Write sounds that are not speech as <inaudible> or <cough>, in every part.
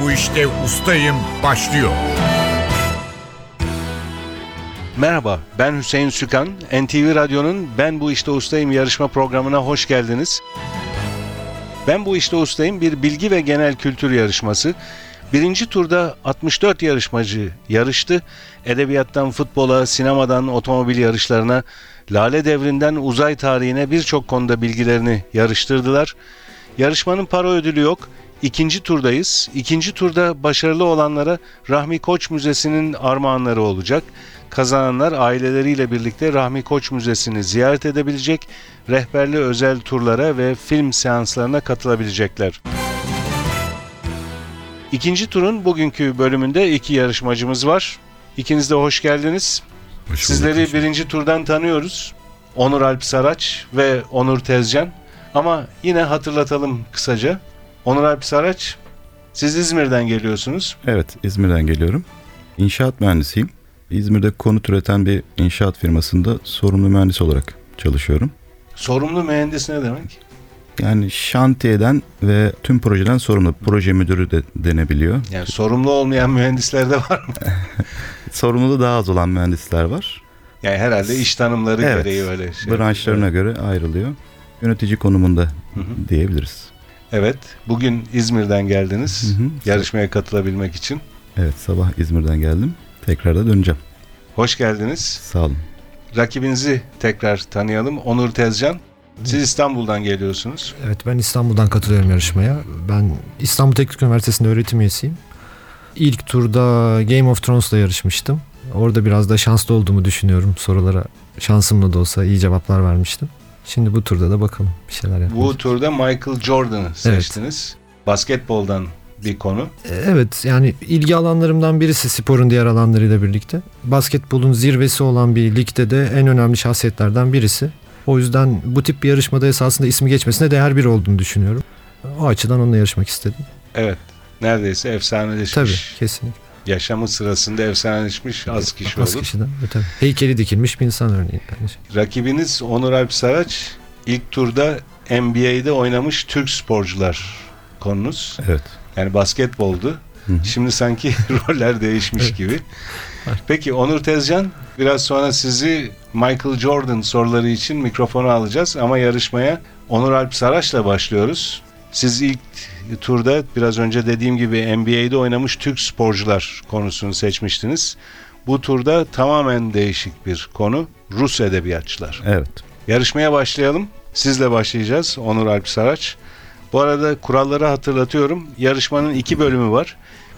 bu işte ustayım başlıyor. Merhaba, ben Hüseyin Sükan. NTV Radyo'nun Ben Bu İşte Ustayım yarışma programına hoş geldiniz. Ben Bu İşte Ustayım bir bilgi ve genel kültür yarışması. Birinci turda 64 yarışmacı yarıştı. Edebiyattan futbola, sinemadan otomobil yarışlarına, Lale Devri'nden uzay tarihine birçok konuda bilgilerini yarıştırdılar. Yarışmanın para ödülü yok. İkinci turdayız. İkinci turda başarılı olanlara Rahmi Koç Müzesi'nin armağanları olacak. Kazananlar aileleriyle birlikte Rahmi Koç Müzesi'ni ziyaret edebilecek, rehberli özel turlara ve film seanslarına katılabilecekler. İkinci turun bugünkü bölümünde iki yarışmacımız var. İkiniz de hoş geldiniz. Hoş Sizleri bulduk. birinci turdan tanıyoruz. Onur Alp Saraç ve Onur Tezcan. Ama yine hatırlatalım kısaca. Onur Alp Saraç, siz İzmir'den geliyorsunuz. Evet, İzmir'den geliyorum. İnşaat mühendisiyim. İzmir'de konut üreten bir inşaat firmasında sorumlu mühendis olarak çalışıyorum. Sorumlu mühendis ne demek? Yani şantiyeden ve tüm projeden sorumlu. Proje müdürü de denebiliyor. Yani sorumlu olmayan mühendisler de var mı? <laughs> Sorumluluğu daha az olan mühendisler var. Yani herhalde iş tanımları Evet. gereği öyle şey. Branşlarına göre ayrılıyor. Yönetici konumunda Hı hı. diyebiliriz. Evet, bugün İzmir'den geldiniz Hı hı. yarışmaya katılabilmek için. Evet, sabah İzmir'den geldim. Tekrar da döneceğim. Hoş geldiniz. Sağ olun. Rakibinizi tekrar tanıyalım. Onur Tezcan. Siz İstanbul'dan geliyorsunuz. Evet ben İstanbul'dan katılıyorum yarışmaya. Ben İstanbul Teknik Üniversitesi'nde öğretim üyesiyim. İlk turda Game of Thrones'la yarışmıştım. Orada biraz da şanslı olduğumu düşünüyorum. Sorulara şansımla da olsa iyi cevaplar vermiştim. Şimdi bu turda da bakalım bir şeyler Bu yapacağız. turda Michael Jordan'ı seçtiniz. Basketboldan bir konu. Evet yani ilgi alanlarımdan birisi sporun diğer alanlarıyla birlikte. Basketbolun zirvesi olan bir ligde de en önemli şahsiyetlerden birisi. O yüzden bu tip bir yarışmada esasında ismi geçmesine değer biri olduğunu düşünüyorum. O açıdan onunla yarışmak istedim. Evet. Neredeyse efsaneleşmiş. Tabii kesinlikle. Yaşamı sırasında efsaneleşmiş az kişi Az olur. kişiden. e, tabii. Heykeli dikilmiş bir insan örneğin. Yani Rakibiniz Onur Alp Saraç ilk turda NBA'de oynamış Türk sporcular konunuz. Evet. Yani basketboldu. Hı hı. Şimdi sanki <laughs> roller değişmiş Evet. gibi. Peki Onur Tezcan biraz sonra sizi Michael Jordan soruları için mikrofona alacağız ama yarışmaya Onur Alp Saraç'la başlıyoruz. Siz ilk turda biraz önce dediğim gibi NBA'de oynamış Türk sporcular konusunu seçmiştiniz. Bu turda tamamen değişik bir konu. Rus edebiyatçılar. Evet. Yarışmaya başlayalım. Sizle başlayacağız Onur Alp Saraç. Bu arada kuralları hatırlatıyorum. Yarışmanın iki bölümü var.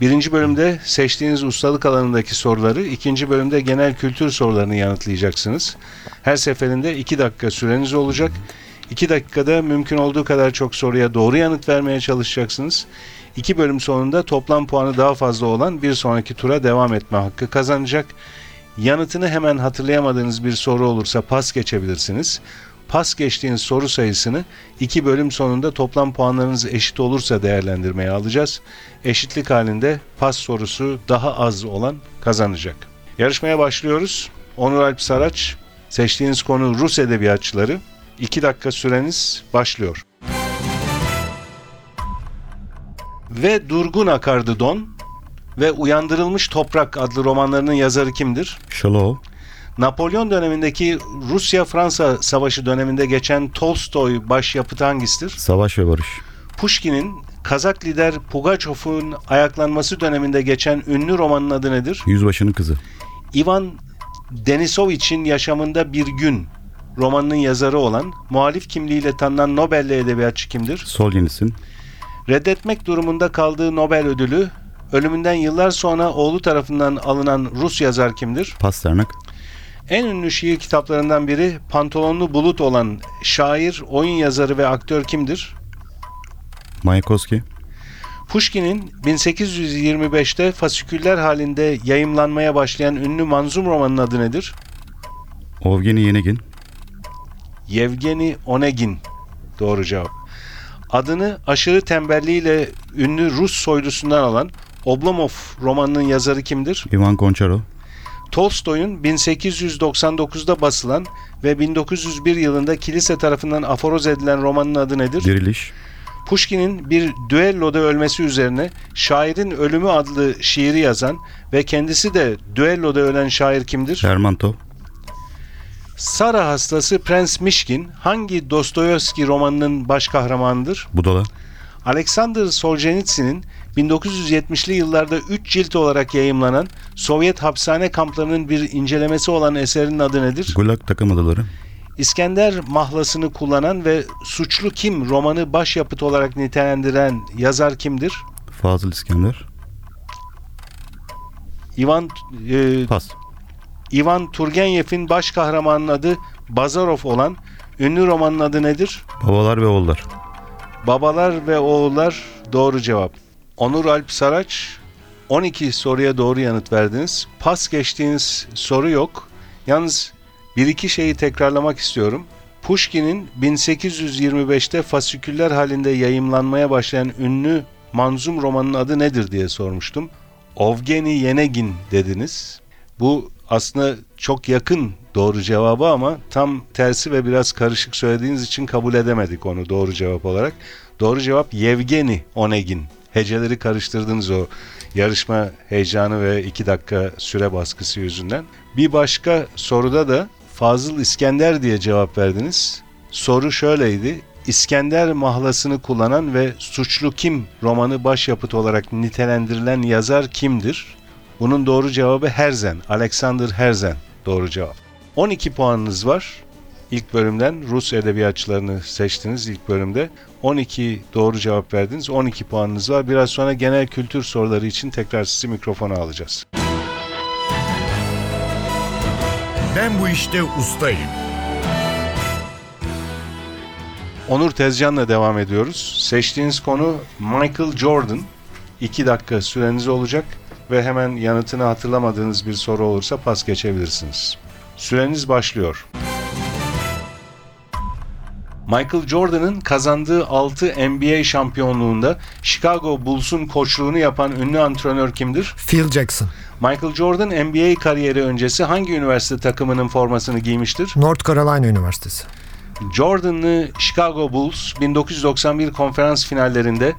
Birinci bölümde seçtiğiniz ustalık alanındaki soruları, ikinci bölümde genel kültür sorularını yanıtlayacaksınız. Her seferinde iki dakika süreniz olacak. İki dakikada mümkün olduğu kadar çok soruya doğru yanıt vermeye çalışacaksınız. İki bölüm sonunda toplam puanı daha fazla olan bir sonraki tura devam etme hakkı kazanacak. Yanıtını hemen hatırlayamadığınız bir soru olursa pas geçebilirsiniz. Pas geçtiğiniz soru sayısını iki bölüm sonunda toplam puanlarınız eşit olursa değerlendirmeye alacağız. Eşitlik halinde pas sorusu daha az olan kazanacak. Yarışmaya başlıyoruz. Onur Alp Saraç, seçtiğiniz konu Rus edebiyatçıları. 2 dakika süreniz başlıyor. Ve Durgun Akardı Don ve Uyandırılmış Toprak adlı romanlarının yazarı kimdir? Shalom. Napolyon dönemindeki Rusya-Fransa savaşı döneminde geçen Tolstoy başyapıtı hangisidir? Savaş ve Barış. Pushkin'in Kazak lider Pugaçov'un ayaklanması döneminde geçen ünlü romanın adı nedir? Yüzbaşının kızı. Ivan Denisovich'in yaşamında bir gün romanının yazarı olan muhalif kimliğiyle tanınan Nobel'li edebiyatçı kimdir? Soljenitsin. Reddetmek durumunda kaldığı Nobel ödülü ölümünden yıllar sonra oğlu tarafından alınan Rus yazar kimdir? Pasternak. En ünlü şiir kitaplarından biri Pantolonlu Bulut olan şair, oyun yazarı ve aktör kimdir? Mayakovski. Pushkin'in 1825'te fasiküller halinde yayımlanmaya başlayan ünlü manzum romanının adı nedir? Ovgeni Yenegin. Yevgeni Onegin. Doğru cevap. Adını aşırı tembelliğiyle ünlü Rus soylusundan alan Oblomov romanının yazarı kimdir? Ivan Goncharov. Tolstoy'un 1899'da basılan ve 1901 yılında kilise tarafından aforoz edilen romanın adı nedir? Diriliş. Pushkin'in bir düelloda ölmesi üzerine Şairin Ölümü adlı şiiri yazan ve kendisi de düelloda ölen şair kimdir? Lermontov, Sara hastası Prens Mişkin hangi Dostoyevski romanının baş kahramanıdır? Budala, Alexander Solzhenitsyn'in 1970'li yıllarda 3 cilt olarak yayımlanan Sovyet hapishane kamplarının bir incelemesi olan eserinin adı nedir? Gulag takım adaları, İskender mahlasını kullanan ve Suçlu Kim romanı başyapıt olarak nitelendiren yazar kimdir? Fazıl İskender, Ivan e, Pas, Ivan Turgenev'in baş kahramanının adı Bazarov olan ünlü romanın adı nedir? Babalar ve Oğullar, Babalar ve Oğullar doğru cevap. Onur Alp Saraç 12 soruya doğru yanıt verdiniz. Pas geçtiğiniz soru yok. Yalnız bir iki şeyi tekrarlamak istiyorum. Pushkin'in 1825'te fasiküller halinde yayımlanmaya başlayan ünlü manzum romanın adı nedir diye sormuştum. Ovgeni Yenegin dediniz. Bu aslında çok yakın doğru cevabı ama tam tersi ve biraz karışık söylediğiniz için kabul edemedik onu doğru cevap olarak. Doğru cevap Yevgeni Onegin. Heceleri karıştırdınız o yarışma heyecanı ve iki dakika süre baskısı yüzünden. Bir başka soruda da Fazıl İskender diye cevap verdiniz. Soru şöyleydi. İskender mahlasını kullanan ve Suçlu Kim romanı başyapıt olarak nitelendirilen yazar kimdir? Bunun doğru cevabı Herzen. Alexander Herzen doğru cevap. 12 puanınız var. İlk bölümden Rus edebiyatçılarını seçtiniz ilk bölümde. 12 doğru cevap verdiniz. 12 puanınız var. Biraz sonra genel kültür soruları için tekrar sizi mikrofona alacağız. Ben bu işte ustayım. Onur Tezcan'la devam ediyoruz. Seçtiğiniz konu Michael Jordan. 2 dakika süreniz olacak ve hemen yanıtını hatırlamadığınız bir soru olursa pas geçebilirsiniz. Süreniz başlıyor. Michael Jordan'ın kazandığı 6 NBA şampiyonluğunda Chicago Bulls'un koçluğunu yapan ünlü antrenör kimdir? Phil Jackson. Michael Jordan NBA kariyeri öncesi hangi üniversite takımının formasını giymiştir? North Carolina Üniversitesi. Jordan'lı Chicago Bulls 1991 konferans finallerinde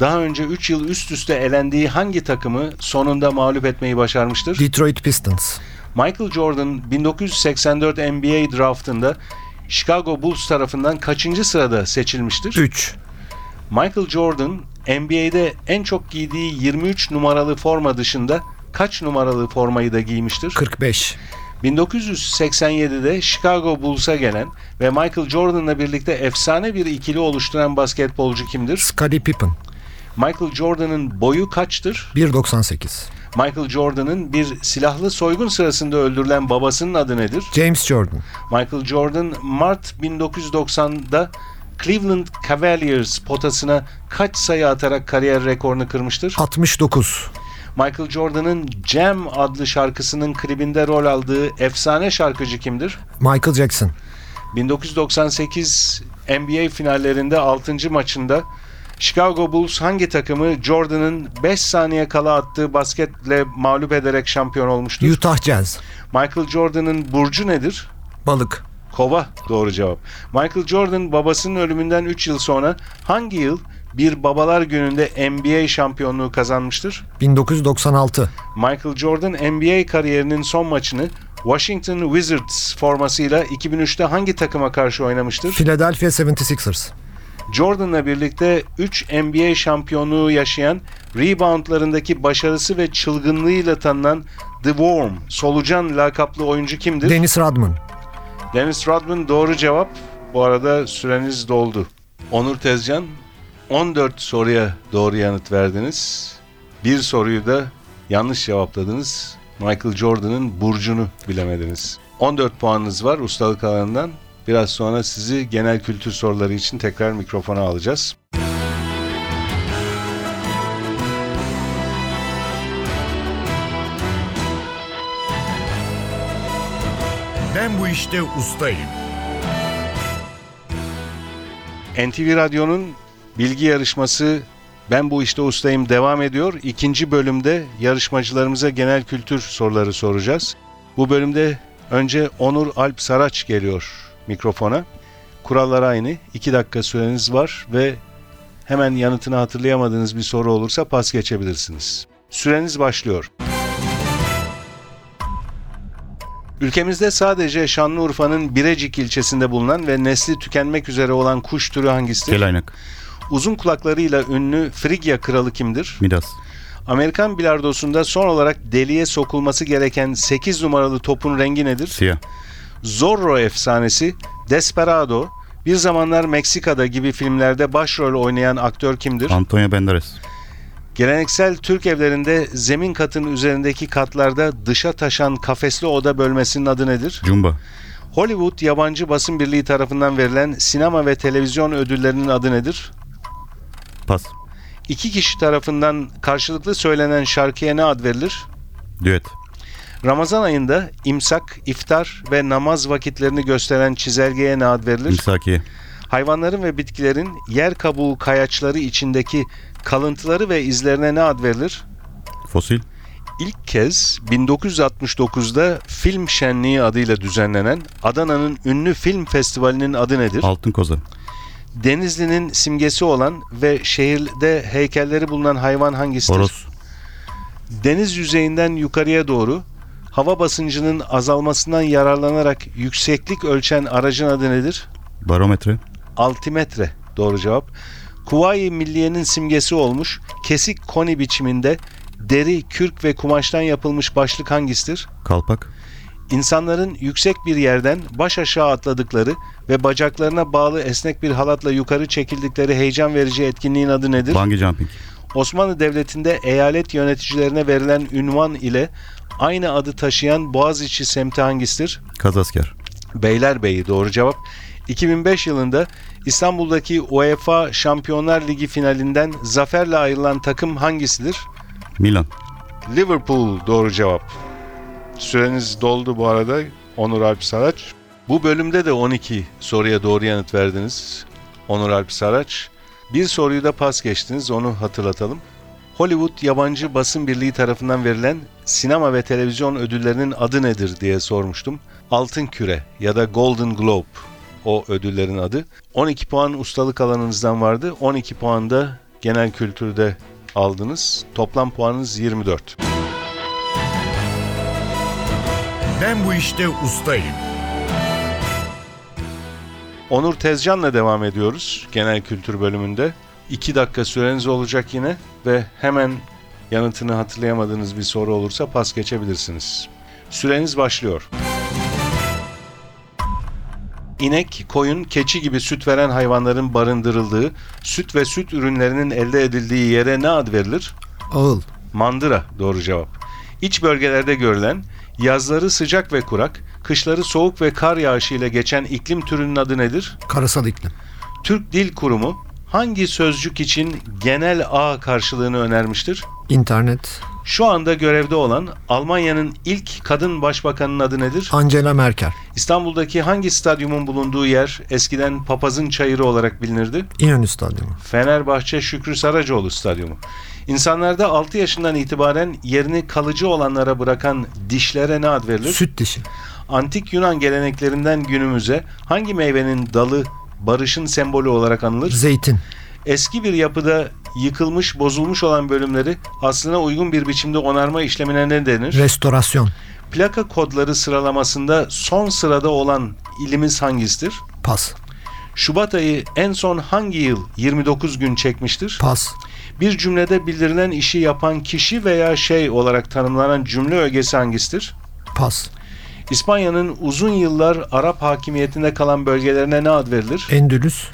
daha önce 3 yıl üst üste elendiği hangi takımı sonunda mağlup etmeyi başarmıştır? Detroit Pistons. Michael Jordan 1984 NBA draftında Chicago Bulls tarafından kaçıncı sırada seçilmiştir? 3. Michael Jordan NBA'de en çok giydiği 23 numaralı forma dışında kaç numaralı formayı da giymiştir? 45. 1987'de Chicago Bulls'a gelen ve Michael Jordan'la birlikte efsane bir ikili oluşturan basketbolcu kimdir? Scottie Pippen. Michael Jordan'ın boyu kaçtır? 1.98. Michael Jordan'ın bir silahlı soygun sırasında öldürülen babasının adı nedir? James Jordan. Michael Jordan Mart 1990'da Cleveland Cavaliers potasına kaç sayı atarak kariyer rekorunu kırmıştır? 69. Michael Jordan'ın Jam adlı şarkısının klibinde rol aldığı efsane şarkıcı kimdir? Michael Jackson. 1998 NBA finallerinde 6. maçında Chicago Bulls hangi takımı Jordan'ın 5 saniye kala attığı basketle mağlup ederek şampiyon olmuştur? Utah Jazz. Michael Jordan'ın burcu nedir? Balık. Kova doğru cevap. Michael Jordan babasının ölümünden 3 yıl sonra hangi yıl bir babalar gününde NBA şampiyonluğu kazanmıştır? 1996. Michael Jordan NBA kariyerinin son maçını Washington Wizards formasıyla 2003'te hangi takıma karşı oynamıştır? Philadelphia 76ers. Jordan'la birlikte 3 NBA şampiyonluğu yaşayan, reboundlarındaki başarısı ve çılgınlığıyla tanınan The Worm, solucan lakaplı oyuncu kimdir? Dennis Rodman. Dennis Rodman doğru cevap. Bu arada süreniz doldu. Onur Tezcan 14 soruya doğru yanıt verdiniz. Bir soruyu da yanlış cevapladınız. Michael Jordan'ın burcunu bilemediniz. 14 puanınız var ustalık alanından. Biraz sonra sizi genel kültür soruları için tekrar mikrofona alacağız. Ben bu işte ustayım. NTV Radyo'nun bilgi yarışması Ben Bu İşte Ustayım devam ediyor. İkinci bölümde yarışmacılarımıza genel kültür soruları soracağız. Bu bölümde önce Onur Alp Saraç geliyor mikrofona. Kurallar aynı. 2 dakika süreniz var ve hemen yanıtını hatırlayamadığınız bir soru olursa pas geçebilirsiniz. Süreniz başlıyor. Ülkemizde sadece Şanlıurfa'nın Birecik ilçesinde bulunan ve nesli tükenmek üzere olan kuş türü hangisidir? Kelaynak. Uzun kulaklarıyla ünlü Frigya kralı kimdir? Midas. Amerikan bilardosunda son olarak deliğe sokulması gereken 8 numaralı topun rengi nedir? Siyah. Zorro efsanesi Desperado, bir zamanlar Meksika'da gibi filmlerde başrol oynayan aktör kimdir? Antonio Banderas. Geleneksel Türk evlerinde zemin katın üzerindeki katlarda dışa taşan kafesli oda bölmesinin adı nedir? Jumba. Hollywood Yabancı Basın Birliği tarafından verilen sinema ve televizyon ödüllerinin adı nedir? Pas. İki kişi tarafından karşılıklı söylenen şarkıya ne ad verilir? Düet. Ramazan ayında imsak, iftar ve namaz vakitlerini gösteren çizelgeye ne ad verilir? İmsakiye. Hayvanların ve bitkilerin yer kabuğu kayaçları içindeki kalıntıları ve izlerine ne ad verilir? Fosil. İlk kez 1969'da Film Şenliği adıyla düzenlenen Adana'nın ünlü film festivalinin adı nedir? Altın koza. Denizli'nin simgesi olan ve şehirde heykelleri bulunan hayvan hangisidir? Horoz. Deniz yüzeyinden yukarıya doğru hava basıncının azalmasından yararlanarak yükseklik ölçen aracın adı nedir? Barometre. Altimetre doğru cevap. Kuvayi Milliye'nin simgesi olmuş kesik koni biçiminde deri, kürk ve kumaştan yapılmış başlık hangisidir? Kalpak. İnsanların yüksek bir yerden baş aşağı atladıkları ve bacaklarına bağlı esnek bir halatla yukarı çekildikleri heyecan verici etkinliğin adı nedir? Bungee jumping. Osmanlı Devleti'nde eyalet yöneticilerine verilen ünvan ile aynı adı taşıyan Boğaziçi semti hangisidir? Kazasker. Beylerbeyi doğru cevap. 2005 yılında İstanbul'daki UEFA Şampiyonlar Ligi finalinden zaferle ayrılan takım hangisidir? Milan. Liverpool doğru cevap. Süreniz doldu bu arada Onur Alp Saraç. Bu bölümde de 12 soruya doğru yanıt verdiniz Onur Alp Saraç. Bir soruyu da pas geçtiniz onu hatırlatalım. Hollywood Yabancı Basın Birliği tarafından verilen sinema ve televizyon ödüllerinin adı nedir diye sormuştum. Altın Küre ya da Golden Globe o ödüllerin adı. 12 puan ustalık alanınızdan vardı. 12 puan da genel kültürde aldınız. Toplam puanınız 24. Ben bu işte ustayım. Onur Tezcan'la devam ediyoruz genel kültür bölümünde. 2 dakika süreniz olacak yine ve hemen yanıtını hatırlayamadığınız bir soru olursa pas geçebilirsiniz. Süreniz başlıyor. İnek, koyun, keçi gibi süt veren hayvanların barındırıldığı, süt ve süt ürünlerinin elde edildiği yere ne ad verilir? Ağıl. Mandıra doğru cevap. İç bölgelerde görülen, yazları sıcak ve kurak, kışları soğuk ve kar yağışı ile geçen iklim türünün adı nedir? Karasal iklim. Türk Dil Kurumu hangi sözcük için genel A karşılığını önermiştir? İnternet. Şu anda görevde olan Almanya'nın ilk kadın başbakanının adı nedir? Angela Merkel. İstanbul'daki hangi stadyumun bulunduğu yer eskiden Papazın Çayırı olarak bilinirdi? İnönü Stadyumu. Fenerbahçe Şükrü Saracoğlu Stadyumu. İnsanlarda 6 yaşından itibaren yerini kalıcı olanlara bırakan dişlere ne ad verilir? Süt dişi. Antik Yunan geleneklerinden günümüze hangi meyvenin dalı barışın sembolü olarak anılır? Zeytin. Eski bir yapıda yıkılmış, bozulmuş olan bölümleri aslına uygun bir biçimde onarma işlemine ne denir? Restorasyon. Plaka kodları sıralamasında son sırada olan ilimiz hangisidir? Pas. Şubat ayı en son hangi yıl 29 gün çekmiştir? Pas. Bir cümlede bildirilen işi yapan kişi veya şey olarak tanımlanan cümle ögesi hangisidir? Pas. İspanya'nın uzun yıllar Arap hakimiyetinde kalan bölgelerine ne ad verilir? Endülüs.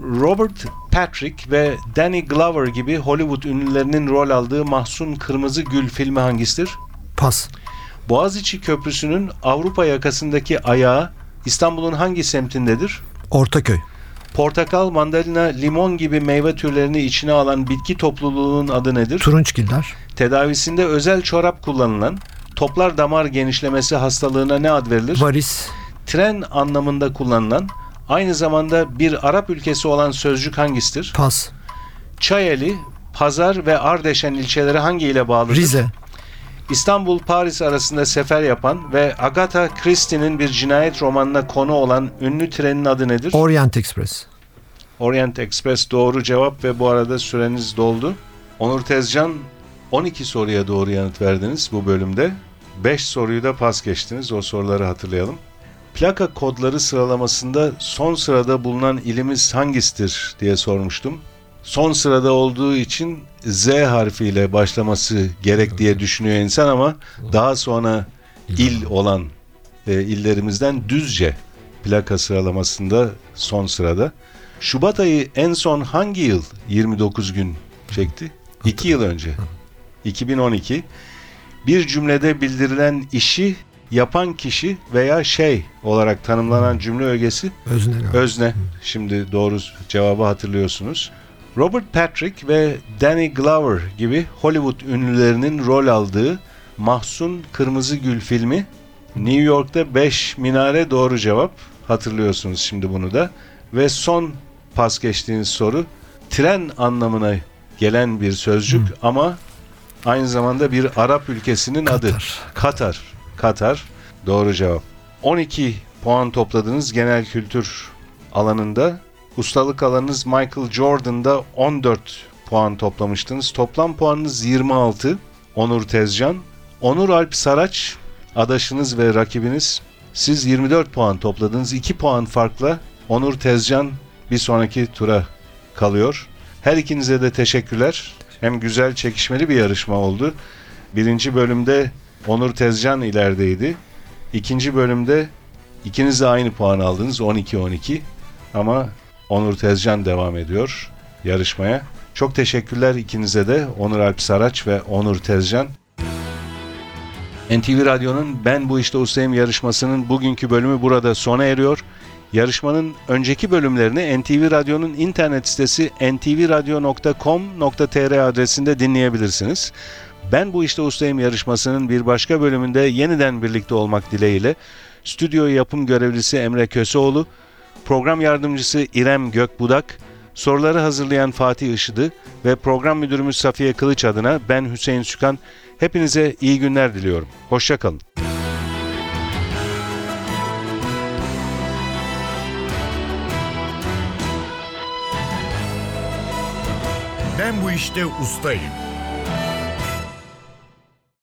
Robert Patrick ve Danny Glover gibi Hollywood ünlülerinin rol aldığı Mahsun Kırmızı Gül filmi hangisidir? Pas. Boğaziçi Köprüsü'nün Avrupa yakasındaki ayağı İstanbul'un hangi semtindedir? Ortaköy. Portakal, mandalina, limon gibi meyve türlerini içine alan bitki topluluğunun adı nedir? Turunçgiller. Tedavisinde özel çorap kullanılan toplar damar genişlemesi hastalığına ne ad verilir? Varis. Tren anlamında kullanılan aynı zamanda bir Arap ülkesi olan sözcük hangisidir? Pas. Çayeli, Pazar ve Ardeşen ilçeleri hangi ile bağlıdır? Rize. İstanbul-Paris arasında sefer yapan ve Agatha Christie'nin bir cinayet romanına konu olan ünlü trenin adı nedir? Orient Express. Orient Express doğru cevap ve bu arada süreniz doldu. Onur Tezcan 12 soruya doğru yanıt verdiniz bu bölümde. 5 soruyu da pas geçtiniz. O soruları hatırlayalım. Plaka kodları sıralamasında son sırada bulunan ilimiz hangisidir diye sormuştum. Son sırada olduğu için Z harfiyle başlaması gerek diye düşünüyor insan ama daha sonra il olan e, illerimizden Düzce plaka sıralamasında son sırada. Şubat ayı en son hangi yıl 29 gün çekti? 2 yıl önce. 2012. Bir cümlede bildirilen işi yapan kişi veya şey olarak tanımlanan cümle ögesi Özne galiba. özne. Şimdi doğru cevabı hatırlıyorsunuz. Robert Patrick ve Danny Glover gibi Hollywood ünlülerinin rol aldığı Mahsun Kırmızıgül filmi New York'ta 5 minare doğru cevap. Hatırlıyorsunuz şimdi bunu da. Ve son pas geçtiğiniz soru tren anlamına gelen bir sözcük ama aynı zamanda bir Arap ülkesinin adı. Katar. Katar. Katar. Doğru cevap. 12 puan topladınız genel kültür alanında. Ustalık alanınız Michael Jordan'da 14 puan toplamıştınız. Toplam puanınız 26. Onur Tezcan. Onur Alp Saraç adaşınız ve rakibiniz. Siz 24 puan topladınız. 2 puan farkla Onur Tezcan bir sonraki tura kalıyor. Her ikinize de teşekkürler. Hem güzel çekişmeli bir yarışma oldu. Birinci bölümde Onur Tezcan ilerideydi. İkinci bölümde ikiniz de aynı puan aldınız 12-12 ama Onur Tezcan devam ediyor yarışmaya. Çok teşekkürler ikinize de Onur Alp Saraç ve Onur Tezcan. NTV Radyo'nun Ben Bu İşte Ustayım yarışmasının bugünkü bölümü burada sona eriyor. Yarışmanın önceki bölümlerini NTV Radyo'nun internet sitesi ntvradio.com.tr adresinde dinleyebilirsiniz. Ben Bu İşte Ustayım yarışmasının bir başka bölümünde yeniden birlikte olmak dileğiyle stüdyo yapım görevlisi Emre Köseoğlu, program yardımcısı İrem Gökbudak, soruları hazırlayan Fatih Işıdı ve program müdürümüz Safiye Kılıç adına ben Hüseyin Sükan hepinize iyi günler diliyorum. Hoşçakalın. İşte ustayım.